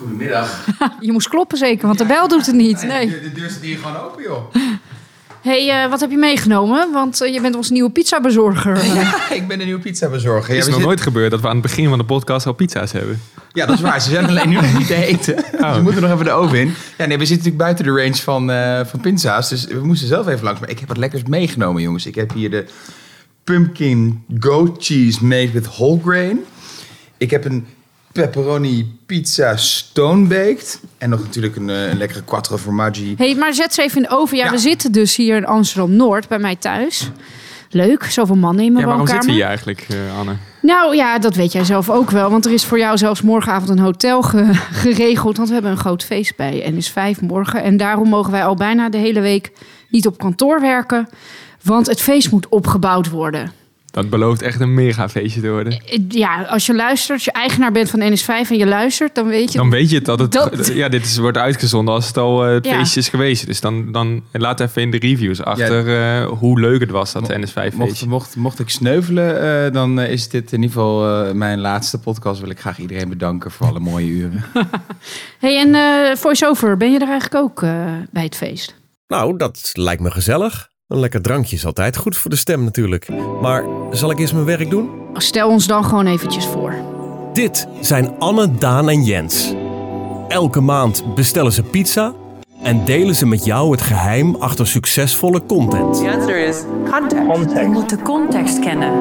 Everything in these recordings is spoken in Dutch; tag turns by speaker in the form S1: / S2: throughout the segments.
S1: Goedemiddag.
S2: Je moest kloppen zeker, want de bel doet het niet. Nee.
S1: De, de deur staat hier gewoon open, joh.
S2: hey, eh, wat heb je meegenomen? Want eh, je bent ons nieuwe pizzabezorger.
S1: Ja, ik ben een nieuwe pizza bezorger.
S3: Het
S1: Ja,
S3: is
S1: we
S3: nog nooit gebeurd dat we aan het begin van de podcast al pizza's hebben.
S1: ja, dat is waar. Ze zijn alleen nu nog niet te eten.
S3: Oh.
S1: Ze moeten nog even de oven in. Ja, nee, we zitten natuurlijk buiten de range van, eh, van pizza's. Dus we moesten zelf even langs. Maar ik heb wat lekkers meegenomen, jongens. Ik heb hier de pumpkin goat cheese made with whole grain. Ik heb een pepperoni pizza stone baked. En nog natuurlijk een, eh, een lekkere quattro formaggi.
S2: hey, maar zet ze even in de oven. Ja,
S1: Ja.
S2: we zitten dus hier in Amsterdam-Noord bij mij thuis. Leuk, zoveel mannen in mijn
S3: Ja, waarom zitten we hier eigenlijk, eh, Anne?
S2: Nou ja, dat weet jij zelf ook wel. Want er is voor jou zelfs morgenavond een hotel ge- geregeld. Want we hebben een groot feest bij NS5 morgen. En daarom mogen wij al bijna de hele week niet op kantoor werken. Want het feest moet opgebouwd worden.
S3: Dat belooft echt een mega feestje te worden.
S2: Eh, Ja, als je luistert, als je eigenaar bent van NS5 en je luistert, dan weet je...
S3: Dan weet je dat het...
S2: Dat-
S3: Ja, dit is, wordt uitgezonden als het al eh, het
S2: Ja.
S3: feestje is geweest. Dus dan, dan laat even in de reviews achter eh, hoe leuk het was, dat
S1: Mo-
S3: NS5
S1: Mocht,
S3: feestje.
S1: mocht, mocht ik sneuvelen, eh, dan eh, is dit in ieder geval eh, mijn laatste podcast. Wil ik graag iedereen bedanken voor alle mooie uren.
S2: hey, en eh voice-over, ben je er eigenlijk ook eh, bij het feest?
S4: Nou, dat lijkt me gezellig. Een lekker drankje is altijd goed voor de stem natuurlijk. Maar zal ik eerst mijn werk doen?
S2: Stel ons dan gewoon eventjes voor.
S4: Dit zijn Anne, Daan en Jens. Elke maand bestellen ze pizza en delen ze met jou het geheim achter succesvolle content.
S5: The answer is context.
S6: Je moet de context kennen.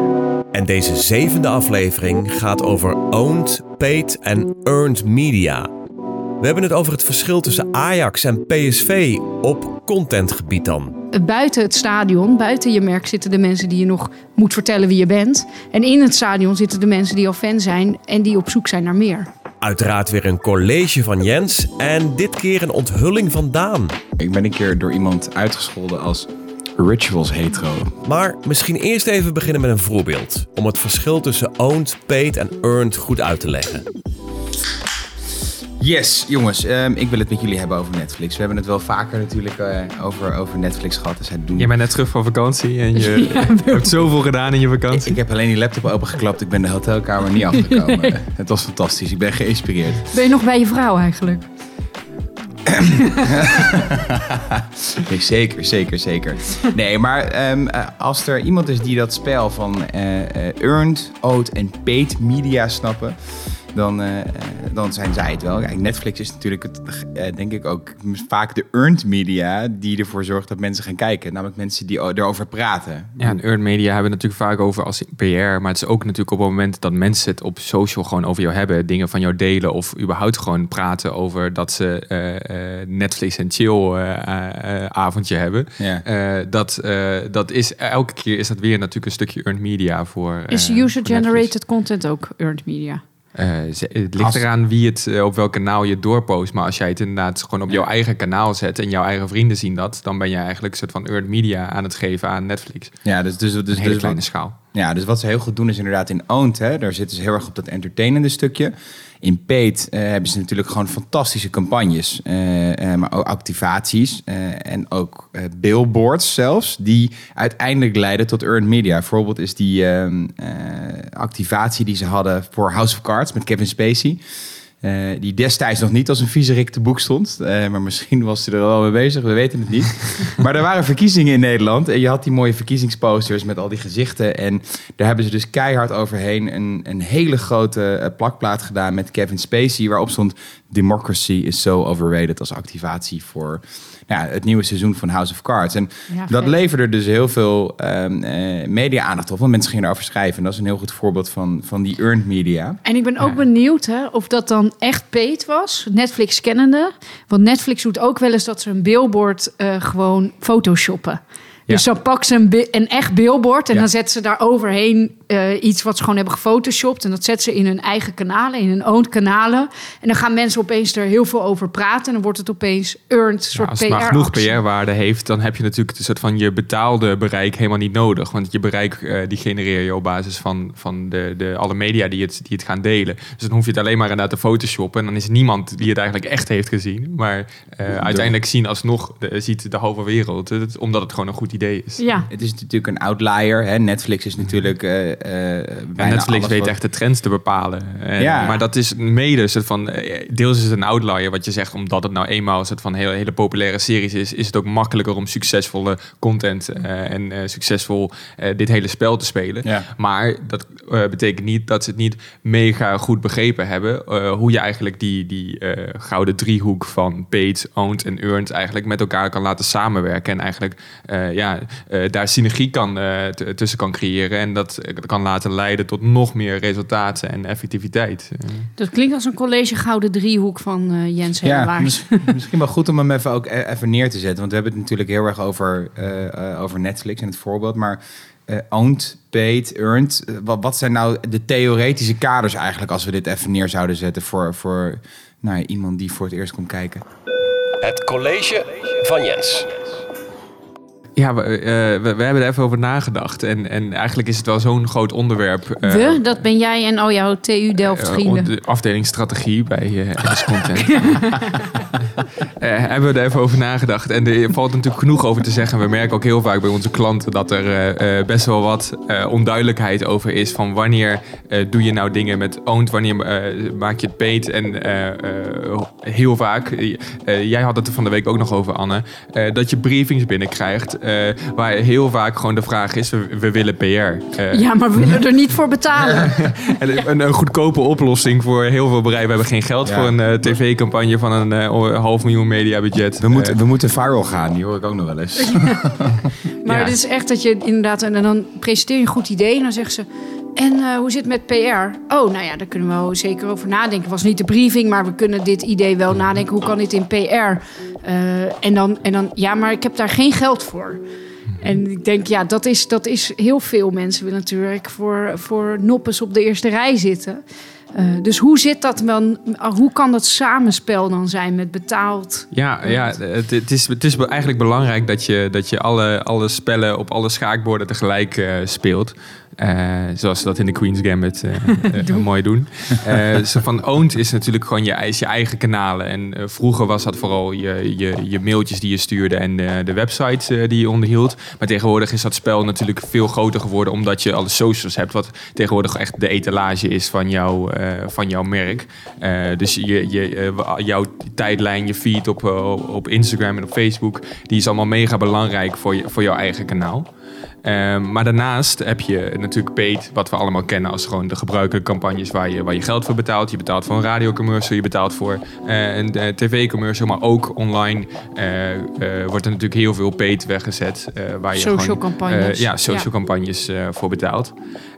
S4: En deze zevende aflevering gaat over owned, paid en earned media. We hebben het over het verschil tussen Ajax en PSV op contentgebied dan.
S2: Buiten het stadion, buiten je merk, zitten de mensen die je nog moet vertellen wie je bent. En in het stadion zitten de mensen die al fan zijn en die op zoek zijn naar meer.
S4: Uiteraard weer een college van Jens en dit keer een onthulling van Daan.
S1: ik ben een keer door iemand uitgescholden als rituals hetero.
S4: Maar misschien eerst even beginnen met een voorbeeld. Om het verschil tussen owned, paid en earned goed uit te leggen.
S1: Yes, jongens, ehm, ik wil het met jullie hebben over Netflix. We hebben het wel vaker natuurlijk eh, over, over Netflix gehad. Dus zij doen...
S3: Je bent net terug van vakantie en je hebt zoveel gedaan in je vakantie.
S1: ik heb alleen die laptop opengeklapt. Ik ben de hotelkamer niet afgekomen. Het was fantastisch. Ik ben geïnspireerd.
S2: Ben je nog bij je vrouw eigenlijk?
S1: Nee, zeker, zeker, zeker. Nee, maar ehm, eh, als er iemand is die dat spel van eh, eh, earned, owed en paid media snappen, dan, eh, dan zijn zij het wel. Kijk, Netflix is natuurlijk, het, eh, denk ik ook, vaak de earned media die ervoor zorgt dat mensen gaan kijken. Namelijk mensen die erover praten.
S3: Ja, en earned media hebben we natuurlijk vaak over als PR. Maar het is ook natuurlijk op het moment dat mensen het op social gewoon over jou hebben. Dingen van jou delen of überhaupt gewoon praten over dat ze eh, eh, Netflix en chill avondje hebben.
S1: Ja.
S3: Eh, dat, eh, dat is, elke keer is dat weer natuurlijk een stukje earned media voor eh,
S2: Is user-generated content ook earned media?
S3: Eh, het ligt
S1: Als-
S3: eraan wie het, eh, op welk kanaal je het doorpost. Maar als jij het inderdaad gewoon op jouw eigen kanaal zet en jouw eigen vrienden zien dat, dan ben je eigenlijk een soort van earned media aan het geven aan Netflix.
S1: Ja, dus, dus, dus,
S3: een hele
S1: dus
S3: kleine
S1: wat-
S3: schaal.
S1: Ja, dus wat ze heel goed doen is inderdaad in Owned. Hè, daar zitten ze heel erg op dat entertainende stukje. In Paid eh, hebben ze natuurlijk gewoon fantastische campagnes. eh, eh, maar ook activaties en ook billboards zelfs. Die uiteindelijk leiden tot earned media. Bijvoorbeeld is die ehm, eh, activatie die ze hadden voor House of Cards met Kevin Spacey. Eh, die destijds nog niet als een viezerik te boek stond. eh, maar misschien was hij er al mee bezig, we weten het niet. maar er waren verkiezingen in Nederland. En je had die mooie verkiezingsposters met al die gezichten. En daar hebben ze dus keihard overheen een, een hele grote eh, plakplaat gedaan met Kevin Spacey. Waarop stond Democracy is so overrated als activatie voor nou, ja, het nieuwe seizoen van House of Cards. En
S2: Ja,
S1: dat
S2: vet.
S1: leverde dus heel veel ehm, eh, media-aandacht op. Want mensen gingen erover schrijven. En dat is een heel goed voorbeeld van, van die earned media.
S2: En ik ben ook benieuwd hè, of dat dan echt paid was, Netflix kennende. Want Netflix doet ook wel eens dat ze een billboard eh, gewoon photoshoppen. Dus dan pakken ze een, echt billboard en
S1: Ja.
S2: dan zetten ze daar overheen eh, iets wat ze gewoon hebben gefotoshopt. En dat zetten ze in hun eigen kanalen, in hun own kanalen. En dan gaan mensen opeens er heel veel over praten. En dan wordt het opeens earned
S3: Ja,
S2: soort
S3: als het maar genoeg. PR-waarde heeft, dan heb je natuurlijk een soort van je betaalde bereik helemaal niet nodig. Want je bereik eh, die genereer je op basis van, van de, de, alle media die het, die het gaan delen. Dus dan hoef je het alleen maar inderdaad te photoshoppen. En dan is niemand die het eigenlijk echt heeft gezien. Maar eh, uiteindelijk zien alsnog de, ziet de halve wereld het, omdat het gewoon een goed idee idee is.
S2: Ja,
S1: Het is natuurlijk een outlier. Hè? Netflix is natuurlijk eh, eh,
S3: En
S1: bijna
S3: Netflix
S1: alles
S3: weet
S1: wat-
S3: echt de trends te bepalen. En-
S1: Ja.
S3: Maar dat is mede soort van... eh, Deels is het een outlier wat je zegt... omdat het nou eenmaal een soort van hele, hele populaire series is... is het ook makkelijker om succesvolle content... eh, en eh, succesvol eh, dit hele spel te spelen.
S1: Ja.
S3: Maar dat eh, betekent niet dat ze het niet mega goed begrepen hebben... eh, hoe je eigenlijk die, die eh, gouden driehoek van paid, owned en earned... eigenlijk met elkaar kan laten samenwerken. En eigenlijk eh, ja, eh, daar synergie kan, eh, tussen kan creëren. En dat eh, kan laten leiden tot nog meer resultaten en effectiviteit.
S2: Dat klinkt als een college gouden driehoek van eh, Jens
S1: Ja, mis- misschien wel goed om hem even ook e- even neer te zetten. Want we hebben het natuurlijk heel erg over, eh, eh, over Netflix en het voorbeeld. Maar eh, owned, paid, earned. wat, wat zijn nou de theoretische kaders eigenlijk... als we dit even neer zouden zetten voor, voor nou, ja, iemand die voor het eerst komt kijken?
S4: Het college van Jens.
S3: Ja, we, eh, we, we hebben er even over nagedacht. En, en eigenlijk is het wel zo'n groot onderwerp. eh,
S2: We, dat ben jij en al jouw TU Delft
S3: eh,
S2: vrienden.
S3: de afdeling strategie bij eh NS Content. Eh, hebben we er even over nagedacht. En er valt natuurlijk genoeg over te zeggen. We merken ook heel vaak bij onze klanten dat er eh, eh, best wel wat eh, onduidelijkheid over is. Van wanneer eh, doe je nou dingen met owned, wanneer eh, maak je het paid. En eh, eh, heel vaak, eh, jij had het er van de week ook nog over Anne, eh, dat je briefings binnenkrijgt. Eh, waar heel vaak gewoon de vraag is, we, we willen PR. Eh,
S2: Ja, maar we willen er niet voor betalen.
S3: en een, een goedkope oplossing voor heel veel bedrijven. We hebben geen geld
S1: Ja.
S3: voor een eh, tv-campagne van een eh, half miljoen mediabudget.
S1: We moeten,
S3: Eh,
S1: we moeten viral gaan, die hoor ik ook nog wel eens.
S2: Maar
S3: Ja.
S2: het is echt dat je inderdaad... En dan presenteer je een goed idee en dan zeggen ze... En eh, hoe zit het met PR? Oh, nou ja, daar kunnen we zeker over nadenken. Was niet de briefing, maar we kunnen dit idee wel nadenken. Hoe kan dit in PR? Eh, en, dan, en dan, ja, maar ik heb daar geen geld voor. En ik denk, ja, dat is, dat is heel veel mensen willen natuurlijk voor, voor noppes op de eerste rij zitten. Eh, dus hoe zit dat dan? Hoe kan dat samenspel dan zijn met betaald?
S3: Ja, ja het, het, is, het is eigenlijk belangrijk dat je, dat je alle, alle spellen op alle schaakborden tegelijk speelt. Eh, zoals ze dat in de Queen's Gambit eh, mooi doen. Zo van owned is natuurlijk gewoon je, is je eigen kanalen. En vroeger was dat vooral je, je, je mailtjes die je stuurde en de websites die je onderhield. Maar tegenwoordig is dat spel natuurlijk veel groter geworden omdat je alle socials hebt. Wat tegenwoordig echt de etalage is van, jou, van jouw merk. Dus je, je, jouw tijdlijn, je feed op, op Instagram en op Facebook, die is allemaal mega belangrijk voor, je, voor jouw eigen kanaal. Ehm, maar daarnaast heb je natuurlijk paid, wat we allemaal kennen als gewoon de gebruikelijke campagnes waar je, waar je geld voor betaalt. Je betaalt voor een radiocommercial, je betaalt voor eh, een eh, tv-commercial, maar ook online eh, wordt er natuurlijk heel veel paid weggezet. waar je
S2: Social
S3: gewoon,
S2: campagnes.
S3: ja, social
S2: Ja.
S3: campagnes voor betaalt.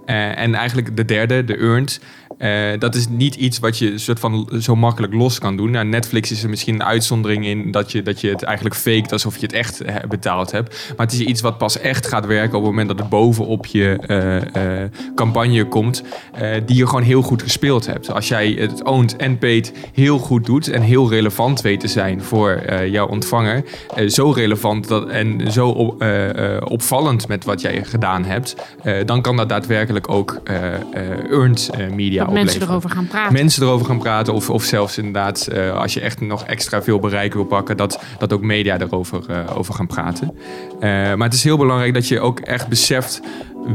S3: Eh, en eigenlijk de derde, de earned. eh, dat is niet iets wat je soort van zo makkelijk los kan doen. Nou, Netflix is er misschien een uitzondering in dat je, dat je het eigenlijk faked alsof je het echt eh, betaald hebt. Maar het is iets wat pas echt gaat werken op het moment dat het bovenop je campagne komt. die je gewoon heel goed gespeeld hebt. Als jij het owned en paid heel goed doet en heel relevant weet te zijn voor jouw ontvanger. zo relevant dat, en zo op- opvallend met wat jij gedaan hebt. dan kan dat daadwerkelijk ook eh, eh, earned eh, media
S2: Dat
S3: opleveren
S2: mensen erover gaan praten.
S3: mensen erover gaan praten. Of, of zelfs inderdaad, als je echt nog extra veel bereik wil pakken, dat, dat ook media erover over gaan praten. Maar het is heel belangrijk dat je ook echt beseft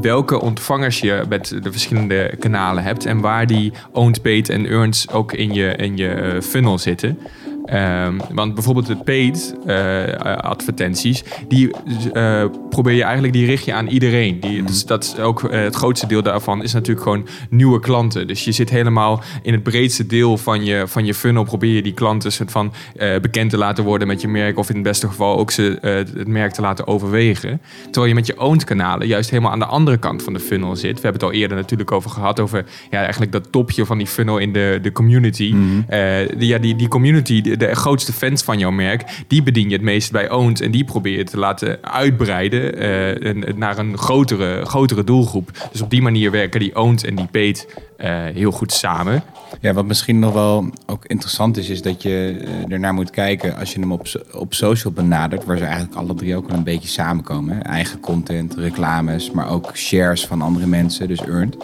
S3: welke ontvangers je met de verschillende kanalen hebt. En waar die owned, paid en earned ook in je, in je funnel zitten. Ehm, want bijvoorbeeld de paid eh, advertenties, die eh, probeer je eigenlijk, die richt je aan iedereen. Die, dus dat is ook eh, het grootste deel daarvan is natuurlijk gewoon nieuwe klanten. Dus je zit helemaal in het breedste deel van je, van je funnel, probeer je die klanten soort van bekend te laten worden met je merk. Of in het beste geval ook ze het merk te laten overwegen. Terwijl je met je owned kanalen juist helemaal aan de andere kant van de funnel zit. We hebben het al eerder natuurlijk over gehad, over ja, eigenlijk dat topje van die funnel in de, de community. Die, ja, die, die community, de, grootste fans van jouw merk, die bedien je het meest bij Owned. En die probeer je te laten uitbreiden eh, naar een grotere, grotere doelgroep. Dus op die manier werken die Owned en die Paid eh, heel goed samen.
S1: Ja, wat misschien nog wel ook interessant is, is dat je eh, ernaar moet kijken als je hem op, op social benadert, waar ze eigenlijk alle drie ook wel een beetje samenkomen. Eigen content, reclames, maar ook shares van andere mensen, dus earned.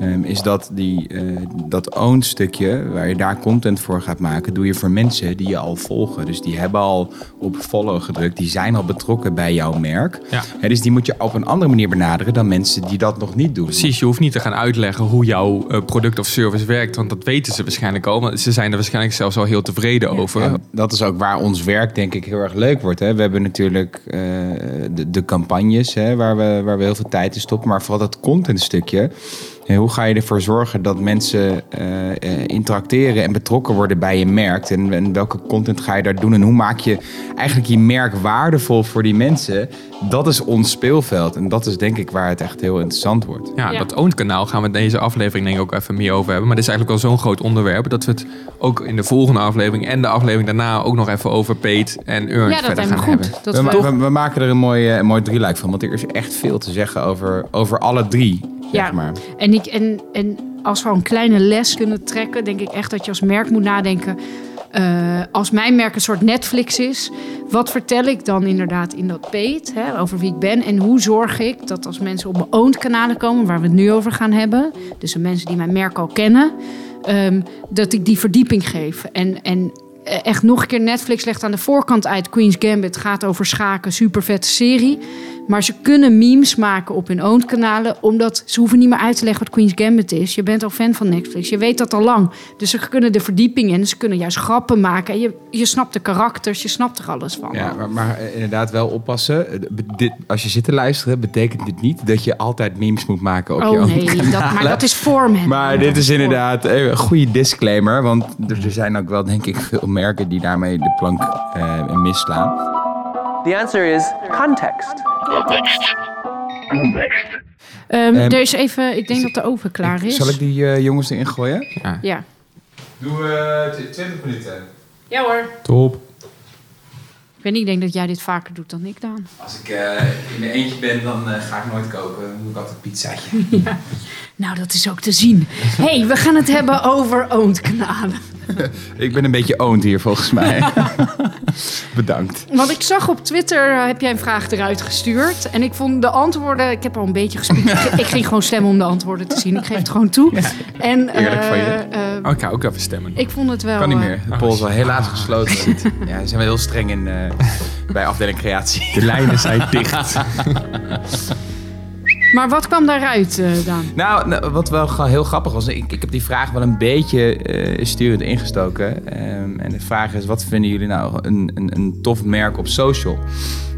S1: Ehm, is dat die, eh, dat own stukje, waar je daar content voor gaat maken, doe je voor mensen die je al volgen. Dus die hebben al op follow gedrukt, die zijn al betrokken bij jouw merk.
S3: Ja.
S1: Dus die moet je op een andere manier benaderen dan mensen die dat nog niet doen.
S3: Precies, je hoeft niet te gaan uitleggen hoe jouw eh, product of service werkt, want dat weten ze waarschijnlijk al. Want ze zijn er waarschijnlijk zelfs al heel tevreden over.
S1: Dat is ook waar ons werk denk ik heel erg leuk wordt. Hè. We hebben natuurlijk eh, de, de campagnes hè, waar, we, waar we heel veel tijd in stoppen. Maar vooral dat contentstukje. Ja, hoe ga je ervoor zorgen dat mensen eh, eh, interacteren en betrokken worden bij je merk? En, en welke content ga je daar doen? En hoe maak je eigenlijk je merk waardevol voor die mensen? Dat is ons speelveld. En dat is denk ik waar het echt heel interessant wordt.
S3: Ja,
S2: Ja.
S3: dat owned kanaal gaan we in deze aflevering denk ik ook even meer over hebben. Maar dit is eigenlijk wel zo'n groot onderwerp dat we het ook in de volgende aflevering en de aflevering daarna ook nog even over paid en earned
S2: Ja, dat
S3: verder gaan
S2: goed.
S3: hebben.
S2: Dat
S1: we,
S2: we,
S1: we, we maken er een mooi, eh, een mooi drieluik van. Want er is echt veel te zeggen over, over alle drie. Zeg
S2: Ja.
S1: maar.
S2: En, ik, en, en als we een kleine les kunnen trekken, denk ik echt dat je als merk moet nadenken. eh, als mijn merk een soort Netflix is, wat vertel ik dan inderdaad in dat paid hè, over wie ik ben? En hoe zorg ik dat als mensen op mijn owned kanalen komen, waar we het nu over gaan hebben, dus de mensen die mijn merk al kennen, ehm, dat ik die verdieping geef. En, en eh, echt nog een keer Netflix legt aan de voorkant uit. Queen's Gambit gaat over schaken, super vette serie. Maar ze kunnen memes maken op hun own kanalen, omdat ze hoeven niet meer uit te leggen wat Queen's Gambit is. Je bent al fan van Netflix, je weet dat al lang. Dus ze kunnen de verdieping in, ze kunnen juist grappen maken. En je, je snapt de karakters, je snapt er alles van.
S1: Ja, maar, maar eh, inderdaad wel oppassen. Eh, Dit, als je zit te luisteren, betekent dit niet dat je altijd memes moet maken op je
S2: oh
S1: own
S2: nee, dat, maar dat is format.
S1: Maar dit is inderdaad eh, een goede disclaimer. Want er zijn ook wel, denk ik, veel merken die daarmee de plank eh, misslaan.
S5: The answer is context.
S2: Ehm,
S1: Ehm,
S2: er is even, ik denk dat de oven klaar is.
S1: Zal ik die eh, jongens erin gooien?
S2: Ja.
S1: Doe 20 minuten.
S2: ja hoor.
S3: Top.
S2: Ik weet niet, ik denk dat jij dit vaker doet dan ik, Daan.
S1: Als ik eh, in mijn eentje ben, dan eh, ga ik nooit koken. Dan doe ik altijd een pizzaatje.
S2: Nou, dat is ook te zien. hey, we gaan het hebben over owned kanalen.
S1: ik ben een beetje owned hier, volgens mij. Bedankt.
S2: Want ik zag op Twitter, eh, heb jij een vraag eruit gestuurd. En ik vond de antwoorden, ik heb al een beetje gespiekt. ik, ik ging gewoon stemmen om de antwoorden te zien. Ik geef het gewoon toe. En,
S1: Eerlijk van je.
S2: eh, eh,
S3: Oh, ik ga ook even stemmen.
S2: ik vond het wel...
S1: Kan niet
S2: eh,
S1: meer. De poll is al helaas gesloten. Ja, ze zijn wel heel streng in, eh, bij afdeling creatie.
S3: De lijnen zijn dicht.
S2: maar wat kwam daaruit, Daan?
S1: Nou, nou, wat wel heel grappig was, ik, ik heb die vraag wel een beetje eh, sturend ingestoken. Ehm, en de vraag is, wat vinden jullie nou een, een, een tof merk op social?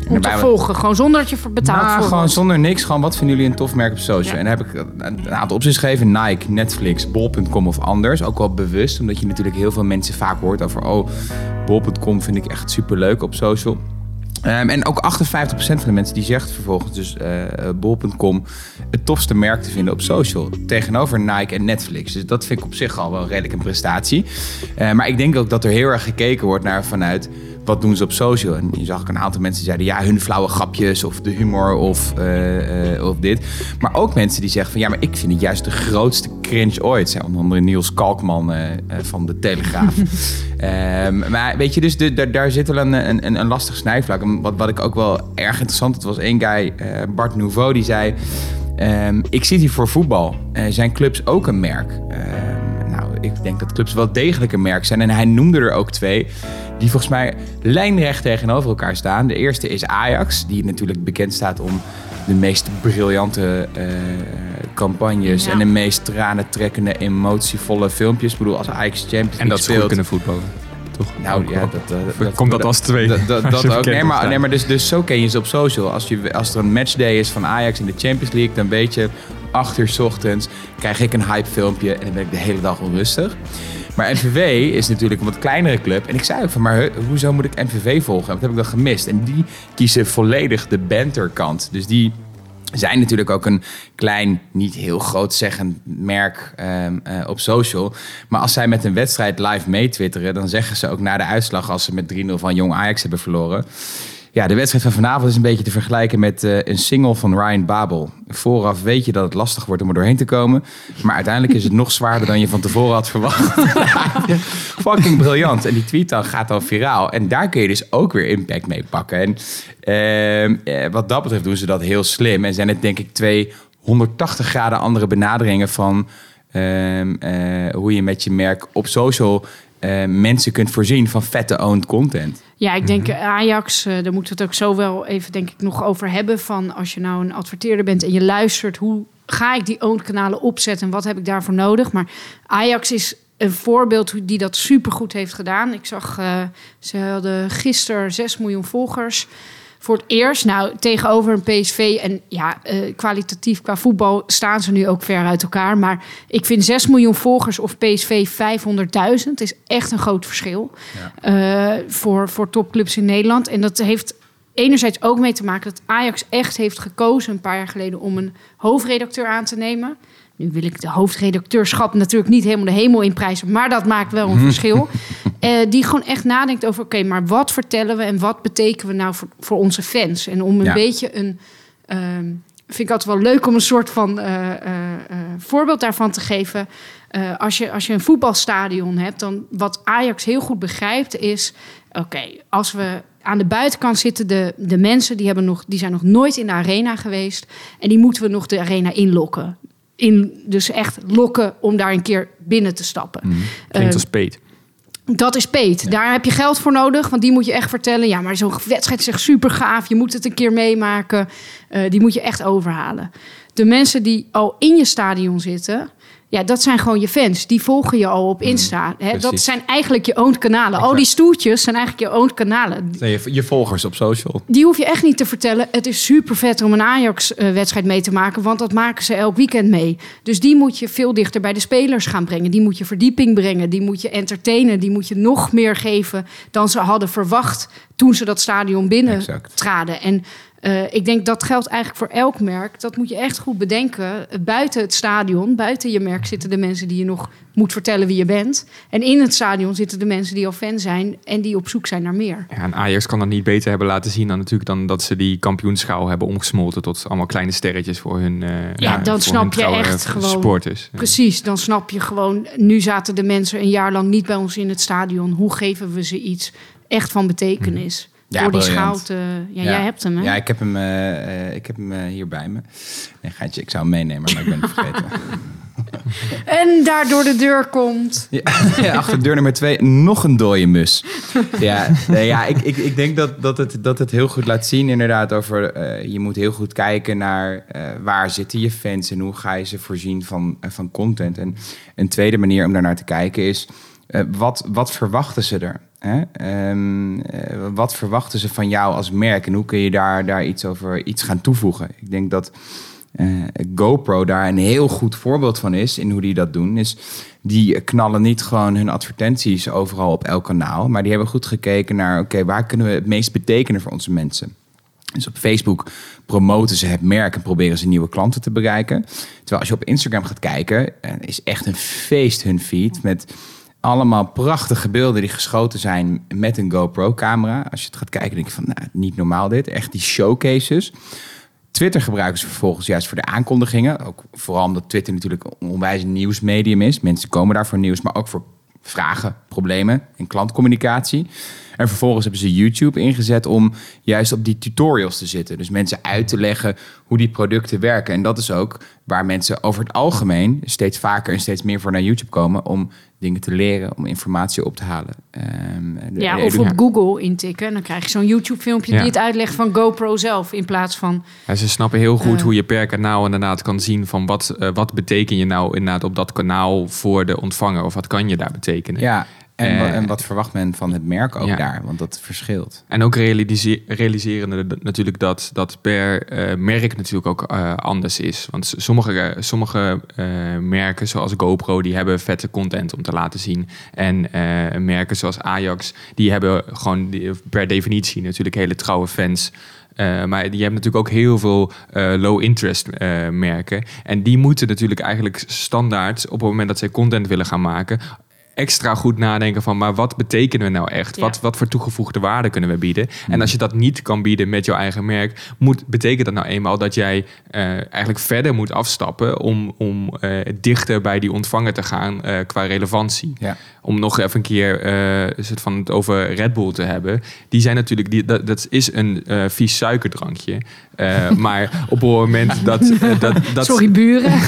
S2: Om te volgen, gewoon zonder dat je voor betaald
S1: Nou,
S2: voor
S1: gewoon
S2: wordt.
S1: zonder niks. Gewoon, wat vinden jullie een tof merk op social?
S2: Ja.
S1: En daar heb ik een aantal opties gegeven. Nike, Netflix, Bol.com of anders. Ook wel bewust, omdat je natuurlijk heel veel mensen vaak hoort over... oh, Bol.com vind ik echt superleuk op social. Ehm, en ook 58% van de mensen die zegt vervolgens dus eh, Bol.com het tofste merk te vinden op social. Tegenover Nike en Netflix. Dus dat vind ik op zich al wel redelijk een prestatie. Eh, maar ik denk ook dat er heel erg gekeken wordt naar vanuit wat doen ze op social. En je zag ook een aantal mensen die zeiden ja, hun flauwe grapjes of de humor of, eh, eh, of dit. Maar ook mensen die zeggen van ja, maar ik vind het juist de grootste cringe ooit. Zei onder andere Niels Kalkman eh, van de Telegraaf. Ehm, maar weet je, dus de, daar- daar zit wel een, een, een- lastig snijvlak. En Wat, wat ik ook wel erg interessant, het was één guy, Bart Nouveau, die zei... ehm, ik zit hier voor voetbal. Zijn clubs ook een merk? Ik denk dat clubs wel degelijk een merk zijn. En hij noemde er ook twee die volgens mij lijnrecht tegenover elkaar staan. De eerste is Ajax, die natuurlijk bekend staat om de meest briljante eh, campagnes...
S2: Ja.
S1: en de meest tranentrekkende, emotievolle filmpjes. Ik bedoel, als Ajax Champions League
S3: En dat ze goed
S1: speelt...
S3: kunnen voetballen. Toch?
S1: Nou
S3: Ook
S1: ja,
S3: wel.
S1: dat, dat,
S3: Komt dat als twee?
S1: Dat,
S3: Als
S1: ook. Nee, maar, nee, maar dus, dus zo ken je ze op social. Als, je, als er een matchday is van Ajax in de Champions League, dan weet je, 8 uur 's ochtends krijg ik een hype filmpje en dan ben ik de hele dag onrustig. Maar NVV is natuurlijk een wat kleinere club. En ik zei ook van, maar hoezo moet ik NVV volgen? Wat heb ik dan gemist? En die kiezen volledig de banterkant. Dus die zijn natuurlijk ook een klein, niet heel groot zeggend merk ehm, eh, op social. Maar als zij met een wedstrijd live meetwitteren... dan zeggen ze ook na de uitslag... als ze met 3-0 van Jong Ajax hebben verloren... Ja, de wedstrijd van vanavond is een beetje te vergelijken met eh, een single van Ryan Babel. Vooraf weet je dat het lastig wordt om er doorheen te komen. Maar uiteindelijk is het nog zwaarder dan je van tevoren had verwacht. Fucking briljant. En die tweet dan gaat dan viraal. En daar kun je dus ook weer impact mee pakken. En ehm, eh, wat dat betreft doen ze dat heel slim. En zijn het denk ik twee 180 graden andere benaderingen van ehm, eh, hoe je met je merk op social eh, mensen kunt voorzien van vette owned content.
S2: Ja, ik denk Ajax, eh, daar moeten we het ook zo wel even denk ik nog over hebben. Van als je nou een adverteerder bent en je luistert, hoe ga ik die owned kanalen opzetten en wat heb ik daarvoor nodig? Maar Ajax is een voorbeeld hoe die dat supergoed heeft gedaan. Ik zag, eh, ze hadden gisteren 6 miljoen volgers. Voor het eerst, nou, tegenover een PSV. En ja, eh, kwalitatief qua voetbal staan ze nu ook ver uit elkaar. Maar ik vind 6 miljoen volgers of PSV 500.000 is echt een groot verschil. eh, voor, voor topclubs in Nederland. En dat heeft enerzijds ook mee te maken dat Ajax echt heeft gekozen een paar jaar geleden om een hoofdredacteur aan te nemen. Nu wil ik de hoofdredacteurschap natuurlijk niet helemaal de hemel in prijzen, maar dat maakt wel een verschil. Eh, die gewoon echt nadenkt over: oké, maar wat vertellen we en wat betekenen we nou voor, voor onze fans? En om een
S1: Ja.
S2: beetje een. ehm, vind ik altijd wel leuk om een soort van eh, eh, voorbeeld daarvan te geven. Als, je, als je een voetbalstadion hebt, dan wat Ajax heel goed begrijpt is: oké, als we aan de buitenkant zitten de, de mensen die, hebben nog, die zijn nog nooit in de arena geweest. En die moeten we nog de arena inlokken. In, dus echt lokken om daar een keer binnen te stappen.
S3: Klinkt
S2: Eh,
S3: als peet.
S2: dat is peet. Daar heb je geld voor nodig, want die moet je echt vertellen. Ja, maar zo'n wedstrijd is echt super gaaf. Je moet het een keer meemaken. Eh, die moet je echt overhalen. De mensen die al in je stadion zitten, ja, dat zijn gewoon je fans. Die volgen je al op Insta. Hè? Dat zijn eigenlijk je owned kanalen. Al die stoeltjes zijn eigenlijk je owned kanalen.
S1: Nee, je, je volgers op social.
S2: Die hoef je echt niet te vertellen. Het is super vet om een Ajax-wedstrijd mee te maken, want dat maken ze elk weekend mee. Dus die moet je veel dichter bij de spelers gaan brengen. Die moet je verdieping brengen. Die moet je entertainen. Die moet je nog meer geven dan ze hadden verwacht toen ze dat stadion binnen
S1: Exact.
S2: traden. En eh, ik denk dat geldt eigenlijk voor elk merk. Dat moet je echt goed bedenken. Buiten het stadion, buiten je merk zitten de mensen die je nog moet vertellen wie je bent. En in het stadion zitten de mensen die al fan zijn en die op zoek zijn naar meer.
S3: Ja, en Ajax kan dat niet beter hebben laten zien dan natuurlijk dan dat ze die kampioenschaal hebben omgesmolten tot allemaal kleine sterretjes voor hun, eh,
S2: Ja, dan snap je echt gewoon-
S3: supporters. Ja.
S2: Precies, dan snap je gewoon. Nu zaten de mensen een jaar lang niet bij ons in het stadion. Hoe geven we ze iets echt van betekenis?
S1: Ja,
S2: Door die schaal te... Ja, jij hebt hem, hè?
S1: Ja, ik heb hem, eh, ik heb hem eh, hier bij me. Nee, gaatje, ik zou hem meenemen, maar ik ben het vergeten.
S2: En daar door de deur komt...
S1: Ja, ja, achter deur nummer twee nog een dode mus. Ja, nee, ja ik, ik, ik denk dat, dat, het, dat het heel goed laat zien inderdaad over... eh, je moet heel goed kijken naar waar zitten je fans... en hoe ga je ze voorzien van, van content. En een tweede manier om daarnaar te kijken is... wat, wat verwachten ze er? Ehm, eh, wat verwachten ze van jou als merk? En hoe kun je daar, daar iets over iets gaan toevoegen? Ik denk dat... eh, GoPro daar een heel goed voorbeeld van is in hoe die dat doen. Is die knallen niet gewoon hun advertenties overal op elk kanaal, maar die hebben goed gekeken naar oké, waar kunnen we het meest betekenen voor onze mensen. Dus op Facebook promoten ze het merk en proberen ze nieuwe klanten te bereiken. Terwijl als je op Instagram gaat kijken, eh, is echt een feest hun feed met allemaal prachtige beelden die geschoten zijn met een GoPro-camera. Als je het gaat kijken, denk je van, nou, niet normaal dit. Echt die showcases. Twitter gebruiken ze vervolgens juist voor de aankondigingen. Ook vooral omdat Twitter natuurlijk een onwijs nieuwsmedium is. Mensen komen daar voor nieuws, maar ook voor vragen, problemen en klantcommunicatie. En vervolgens hebben ze YouTube ingezet om juist op die tutorials te zitten. Dus mensen uit te leggen hoe die producten werken. En dat is ook waar mensen over het algemeen steeds vaker en steeds meer voor naar YouTube komen om dingen te leren, om informatie op te halen. Ehm,
S2: Ja, of op Google intikken. En dan krijg je zo'n YouTube-filmpje
S3: Ja.
S2: die het uitlegt van GoPro zelf. In plaats van...
S3: Ja, ze snappen heel goed
S2: Eh.
S3: hoe je per kanaal inderdaad kan zien van wat, eh, wat beteken je nou inderdaad op dat kanaal voor de ontvanger of wat kan je daar betekenen.
S1: Ja, en,
S3: Eh,
S1: en wat verwacht men van het merk ook
S3: ja.
S1: daar? Want dat verschilt.
S3: En ook realise- realiseren natuurlijk dat, dat per eh, merk natuurlijk ook eh, anders is. Want sommige, sommige merken zoals GoPro, die hebben vette content om te laten zien. En merken zoals Ajax, die hebben gewoon die- per definitie natuurlijk hele trouwe fans. Maar die hebben natuurlijk ook heel veel low-interest merken. En die moeten natuurlijk eigenlijk standaard, op het moment dat zij content willen gaan maken, extra goed nadenken van, maar wat betekenen we nou echt?
S2: Ja.
S3: Wat, wat voor toegevoegde waarde kunnen we bieden? En als je dat niet kan bieden met jouw eigen merk, moet, betekent dat nou eenmaal dat jij eh, eigenlijk verder moet afstappen om, om eh, dichter bij die ontvanger te gaan eh, qua relevantie.
S1: Ja.
S3: Om nog even een keer eh, soort van het over Red Bull te hebben. Die zijn natuurlijk, die, dat, dat is een eh, vies suikerdrankje. Eh, maar op het moment dat... dat, dat
S2: Sorry, buren.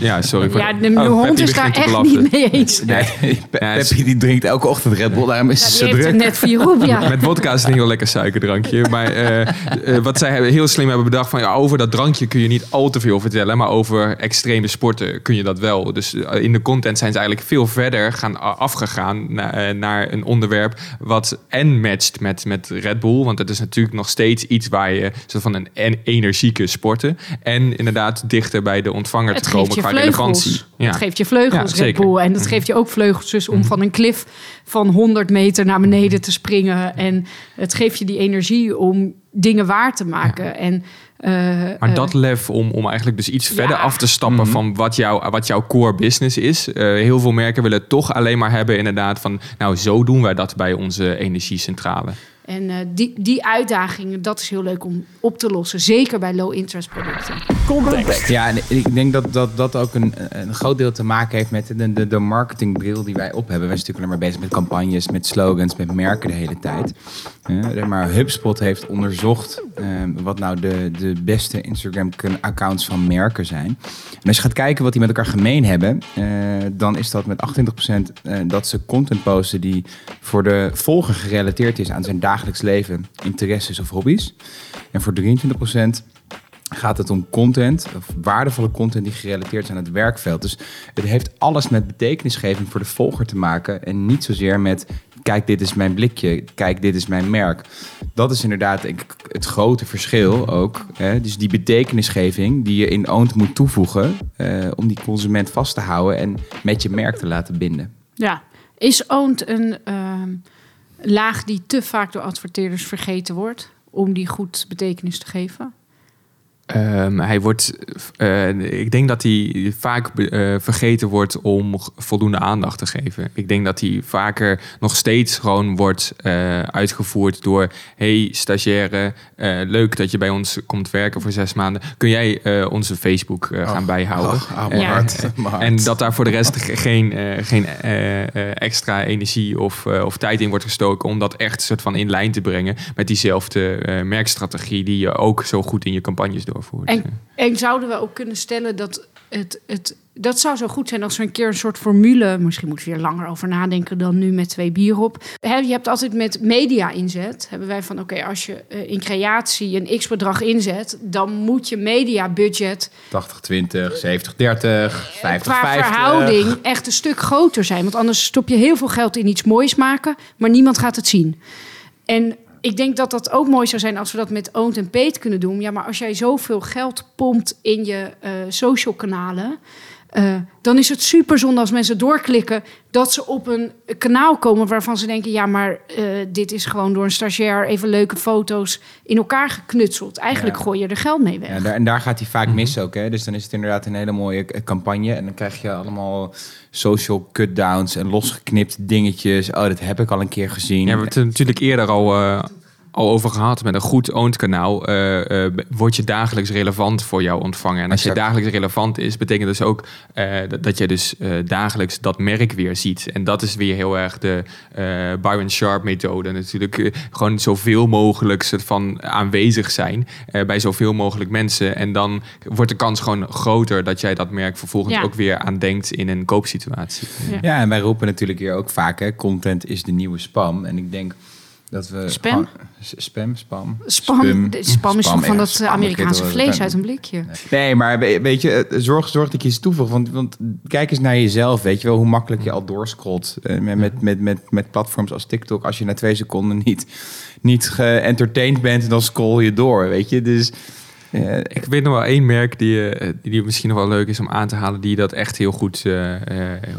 S3: Ja, sorry. Voor
S2: Ja,
S3: de, Oh,
S2: hond is daar echt niet mee eens.
S1: Nee, Pe-
S3: Ja, is-
S1: Peppy die drinkt elke ochtend Red Bull, daarom is
S2: Ja,
S1: ze
S2: er
S1: druk.
S2: net vier op, ja.
S3: Met vodka is het een heel lekker suikerdrankje. Maar eh, eh, wat zij hebben, heel slim hebben bedacht... van ja, over dat drankje kun je niet al te veel vertellen... maar over extreme sporten kun je dat wel. Dus eh, in de content zijn ze eigenlijk veel verder gaan afgegaan... na- naar een onderwerp wat en matcht met, met Red Bull. Want het is natuurlijk nog steeds iets waar je... soort van een en- energieke sporten... en inderdaad dichter bij de ontvanger
S2: Het
S3: te komen qua
S2: vleugels.
S3: relevantie. Ja.
S2: Het geeft je vleugels,
S3: Ja,
S2: Red
S3: zeker. Mhm.
S2: Bull. En geeft je ook vleugels dus om van een klif van 100 meter naar beneden te springen. En het geeft je die energie om dingen waar te maken. En, eh,
S3: Maar
S2: eh,
S3: dat lef om, om eigenlijk dus iets verder af te stappen van wat, jou, wat jouw core business is. Eh, heel veel merken willen het toch alleen maar hebben inderdaad van... nou, zo doen wij dat bij onze energiecentrale.
S2: En eh, die, die uitdagingen, dat is heel leuk om op te lossen. Zeker bij low-interest producten.
S1: Ja, en ik denk dat dat, dat ook een, een groot deel te maken heeft met de, de, de marketingbril die wij op hebben. Wij zijn natuurlijk alleen maar bezig met campagnes, met slogans, met merken de hele tijd. Ja, maar HubSpot heeft onderzocht eh, wat nou de, de beste Instagram-accounts van merken zijn. En als je gaat kijken wat die met elkaar gemeen hebben, eh, dan is dat met 28% eh, dat ze content posten die voor de volger gerelateerd is aan zijn dagelijks leven, interesses of hobby's. En voor 23% gaat het om content, of waardevolle content die gerelateerd is aan het werkveld. Dus het heeft alles met betekenisgeving voor de volger te maken en niet zozeer met kijk dit is mijn blikje, kijk dit is mijn merk. Dat is inderdaad het grote verschil ook. Hè? Dus die betekenisgeving die je in Owned moet toevoegen eh, om die consument vast te houden en met je merk te laten binden.
S2: Ja. Is owned een ehm, laag die te vaak door adverteerders vergeten wordt? Om die goed betekenis te geven?
S3: Ehm, hij wordt, eh, ik denk dat hij vaak eh, vergeten wordt om voldoende aandacht te geven. Ik denk dat hij vaker nog steeds gewoon wordt eh, uitgevoerd door... hey stagiaire, leuk dat je bij ons komt werken voor zes maanden. Kun jij onze Facebook gaan bijhouden?
S1: Oh, oh,
S2: Ja.
S3: En dat daar voor de rest ge- geen, geen extra energie of, of tijd in wordt gestoken om dat echt soort van in lijn te brengen met diezelfde merkstrategie die je ook zo goed in je campagnes
S2: En, en zouden we ook kunnen stellen dat het, het... Dat zou zo goed zijn als we een keer een soort formule... Misschien moet ik weer langer over nadenken dan nu met twee bier op. Hè, je hebt altijd met media inzet. Hebben wij van, oké, als je eh, in creatie een x-bedrag inzet... dan moet je media budget
S1: 80, 20, 70, 30, 50,
S2: qua
S1: 50.
S2: verhouding echt een stuk groter zijn. Want anders stop je heel veel geld in iets moois maken, maar niemand gaat het zien. En ik denk dat dat ook mooi zou zijn als we dat met Owned en Paid kunnen doen. Ja, maar als jij zoveel geld pompt in je eh, social kanalen... eh, dan is het super zonde als mensen doorklikken dat ze op een kanaal komen waarvan ze denken: ja, maar eh, dit is gewoon door een stagiair even leuke foto's in elkaar geknutseld. Eigenlijk
S1: Ja.
S2: gooi je er geld mee weg.
S1: Ja, daar, en daar gaat hij vaak mis ook. Hè? Dus dan is het inderdaad een hele mooie campagne. En dan krijg je allemaal social cutdowns en losgeknipt dingetjes. Oh, dat heb ik al een keer gezien.
S3: Ja, we hebben het natuurlijk eerder al, eh, al over gehad. Met een goed owned kanaal eh, eh, word je dagelijks relevant voor jouw ontvanger. En als je dagelijks relevant is, betekent dus ook eh, dat, dat je dus eh, dagelijks dat merk weer ziet. En dat is weer heel erg de eh, Byron Sharp methode natuurlijk. Gewoon zoveel mogelijk soort van aanwezig zijn eh, bij zoveel mogelijk mensen. En dan wordt de kans gewoon groter dat jij dat merk vervolgens
S2: Ja.
S3: ook weer aan denkt in een koopsituatie.
S2: Ja.
S1: Ja, en wij roepen natuurlijk hier ook vaak, hè, content is de nieuwe spam. En ik denk dat we...
S2: Spam?
S1: gewoon- spam, spam.
S2: Spam, spam is
S1: Spam,
S2: toch van dat eh,
S1: ik
S2: Amerikaanse vlees uit een blikje.
S1: Nee, maar we- weet je, eh, zorg, zorg dat je iets toevoegt. Want, want kijk eens naar jezelf, weet je wel, hoe makkelijk je al doorscrollt. eh, met, met, met, met, met platforms als TikTok. Als je na twee seconden niet, niet geëntertained bent, dan scroll je door, weet je. Dus... eh,
S3: Ik weet nog wel één merk die, die misschien nog wel leuk is om aan te halen, die dat echt heel goed,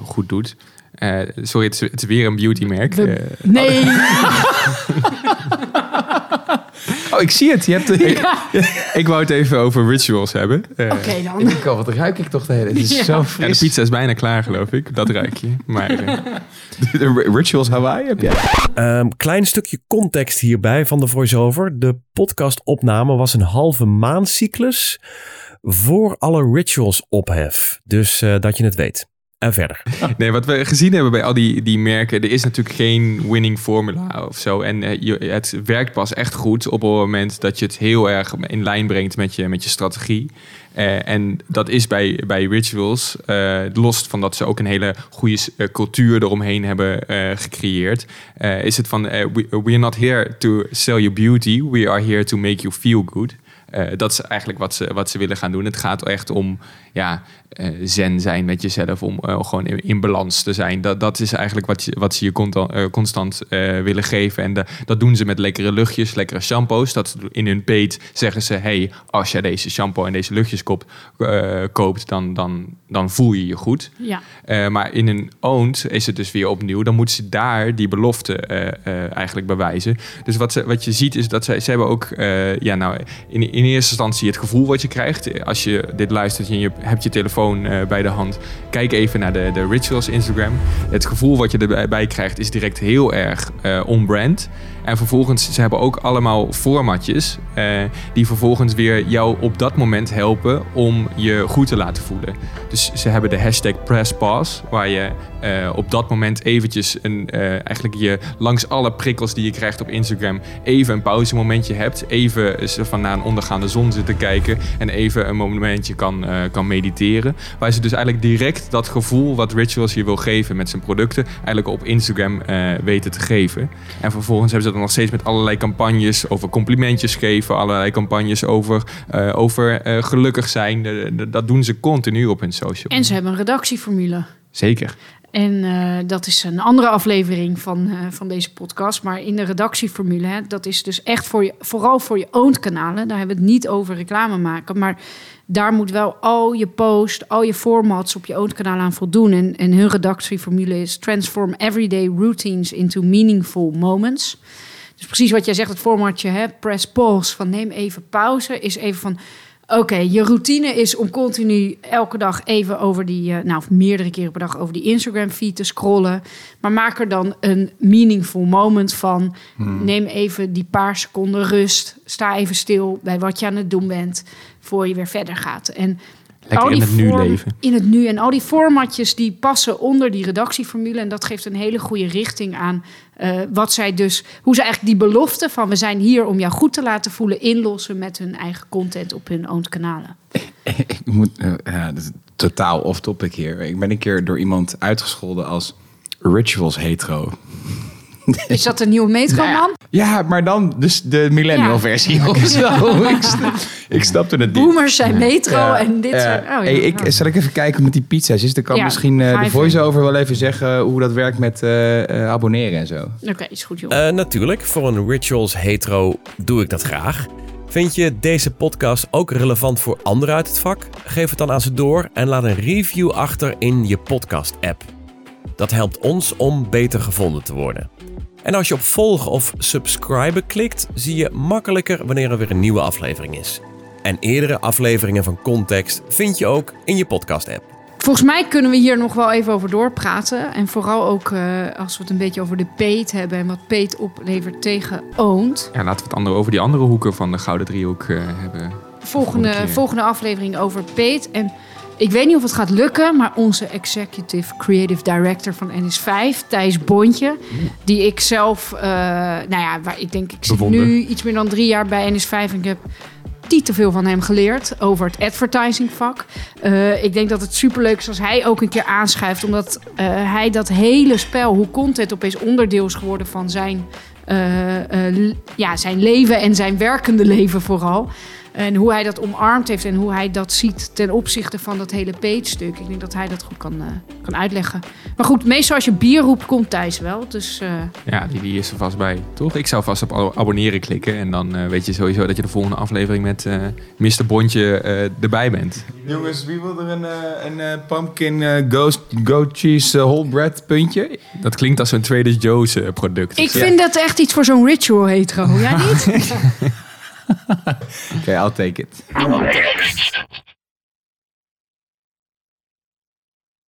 S3: goed doet. Eh, sorry, het is, het is weer een beautymerk. Eh,
S2: Nee,
S1: Oh, ik zie het. Je hebt
S3: Ik wou het even over rituals hebben. Eh,
S2: Oké dan.
S1: Ik denk al, wat ruik ik toch de hele... Het is
S2: Ja.
S1: zo
S3: Ja, de
S1: fris.
S3: pizza is bijna klaar, geloof ik. Dat ruik je. Maar eh,
S1: De Rituals Hawaii heb jij?
S4: Ehm, klein stukje context hierbij van de voice-over. De podcastopname was een halve maandcyclus voor alle rituals ophef. Dus eh, dat je het weet.
S3: Nee, wat we gezien hebben bij al die, die merken, er is natuurlijk geen winning formula of zo. En eh, het werkt pas echt goed op het moment dat je het heel erg in lijn brengt met je, met je strategie. Eh, en dat is bij, bij rituals, eh, los van dat ze ook een hele goede cultuur eromheen hebben gecreëerd, is het van, we, we are not here to sell you beauty, we are here to make you feel good. Eh, dat is eigenlijk wat ze, wat ze willen gaan doen. Het gaat echt om ja, eh, zen zijn met jezelf, om eh, gewoon in, in balans te zijn. Dat, dat is eigenlijk wat, je, wat ze je constant, constant willen geven. En de- dat doen ze met lekkere luchtjes, lekkere shampoos. Dat in hun peet zeggen ze: hey, als jij deze shampoo en deze luchtjes koopt, koopt dan, dan, dan voel je je goed.
S2: Ja.
S3: Maar in een owned is het dus weer opnieuw. Dan moeten ze daar die belofte eigenlijk bewijzen. Dus wat, ze, wat je ziet is dat ze, ze hebben ook... ja, nou, in, in eerste instantie het gevoel wat je krijgt. Als je dit luistert en je hebt je telefoon eh, bij de hand... Kijk even naar de, de Rituals Instagram. Het gevoel wat je erbij bij krijgt is direct heel erg eh on-brand. En vervolgens, ze hebben ook allemaal formatjes... eh, die vervolgens weer jou op dat moment helpen om je goed te laten voelen. Dus ze hebben de hashtag PressPause, waar je eh, op dat moment eventjes een, eh, eigenlijk je langs alle prikkels die je krijgt op Instagram even een pauzemomentje hebt. Even van naar een ondergaande zon zitten kijken en even een momentje kan, kan mediteren. Waar ze dus eigenlijk direct dat gevoel wat Rituals je wil geven met zijn producten eigenlijk op Instagram weten te geven. En vervolgens hebben ze dat nog steeds met allerlei campagnes over complimentjes geven, allerlei campagnes over, eh, over eh, gelukkig zijn. Dat doen ze continu op hun social.
S2: En ze hebben een redactieformule.
S3: Zeker.
S2: En eh, dat is een andere aflevering van, van deze podcast. Maar in de redactieformule, hè, dat is dus echt voor je, vooral voor je owned kanalen. Daar hebben we het niet over reclame maken. Maar daar moet wel al je post, al je formats op je owned kanaal aan voldoen. En, en hun redactieformule is transform everyday routines into meaningful moments. Dus precies wat jij zegt, het formatje, hè, press pause, van neem even pauze, is even van... Oké, je routine is om continu elke dag even over die, eh, nou, of meerdere keren per dag over die Instagram-feed te scrollen. Maar maak er dan een meaningful moment van. Neem even die paar seconden rust. Sta even stil bij wat je aan het doen bent, voor je weer verder gaat. En
S3: Lekker
S2: al
S3: in
S2: die
S3: het nu leven.
S2: In het nu. En al die formatjes die passen onder die redactieformule. En dat geeft een hele goede richting aan eh, wat zij dus, hoe ze eigenlijk die belofte van we zijn hier om jou goed te laten voelen, inlossen met hun eigen content op hun owned kanalen.
S1: Ik moet, eh, ja, dat is totaal off-topic hier. Ik ben een keer door iemand uitgescholden als rituals hetero.
S2: Is dat een nieuwe metroman?
S1: Ja, maar dan dus de millennial
S2: Ja.
S1: versie of zo. ik, snap, ik snapte het niet.
S2: Boomers zijn metro
S1: Ja,
S2: en dit
S1: ja.
S2: zijn... Oh, ja,
S1: hey, ik, zal ik even kijken met die pizza's? Is, dan kan
S2: Ja,
S1: misschien eh, de voice-over wel even zeggen hoe dat werkt met eh, eh, abonneren en zo.
S2: Oké, is goed joh.
S4: Eh, natuurlijk, voor een Rituals hetero doe ik dat graag. Vind je deze podcast ook relevant voor anderen uit het vak? Geef het dan aan ze door en laat een review achter in je podcast-app. Dat helpt ons om beter gevonden te worden. En als je op volgen of subscriben klikt, zie je makkelijker wanneer er weer een nieuwe aflevering is. En eerdere afleveringen van Context vind je ook in je podcast-app.
S2: Volgens mij kunnen we hier nog wel even over doorpraten. En vooral ook eh, als we het een beetje over de peet hebben en wat peet oplevert tegen owned.
S3: Ja, laten we het andere, over die andere hoeken van de Gouden Driehoek eh, hebben.
S2: Volgende,
S3: volgende
S2: aflevering over peet. En ik weet niet of het gaat lukken, maar onze executive creative director van NS5, Thijs Bontje, die ik zelf, eh, nou ja, waar ik denk, ik zit
S3: Bewonder.
S2: nu iets meer dan drie jaar bij NS5 en ik heb niet te veel van hem geleerd over het advertisingvak. Eh, ik denk dat het superleuk is als hij ook een keer aanschuift, omdat eh, hij dat hele spel, hoe content opeens onderdeel is geworden van zijn, ja, zijn leven en zijn werkende leven vooral. En hoe hij dat omarmd heeft en hoe hij dat ziet ten opzichte van dat hele page-stuk. Ik denk dat hij dat goed kan, eh, kan uitleggen. Maar goed, meestal als je bier roept, komt Thijs wel. Dus eh,
S3: Ja, die, die is er vast bij, toch? Ik zou vast op abo- abonneren klikken en dan eh, weet je sowieso dat je de volgende aflevering met eh Mr. Bontje eh, erbij bent.
S1: Jongens, wie wil er een, eh, een pumpkin ghost, goat cheese whole bread puntje?
S3: Dat klinkt als een Trader Joe's product.
S2: ik vind dat echt iets voor zo'n ritual hetero. Jij niet?
S1: okay, I'll take it.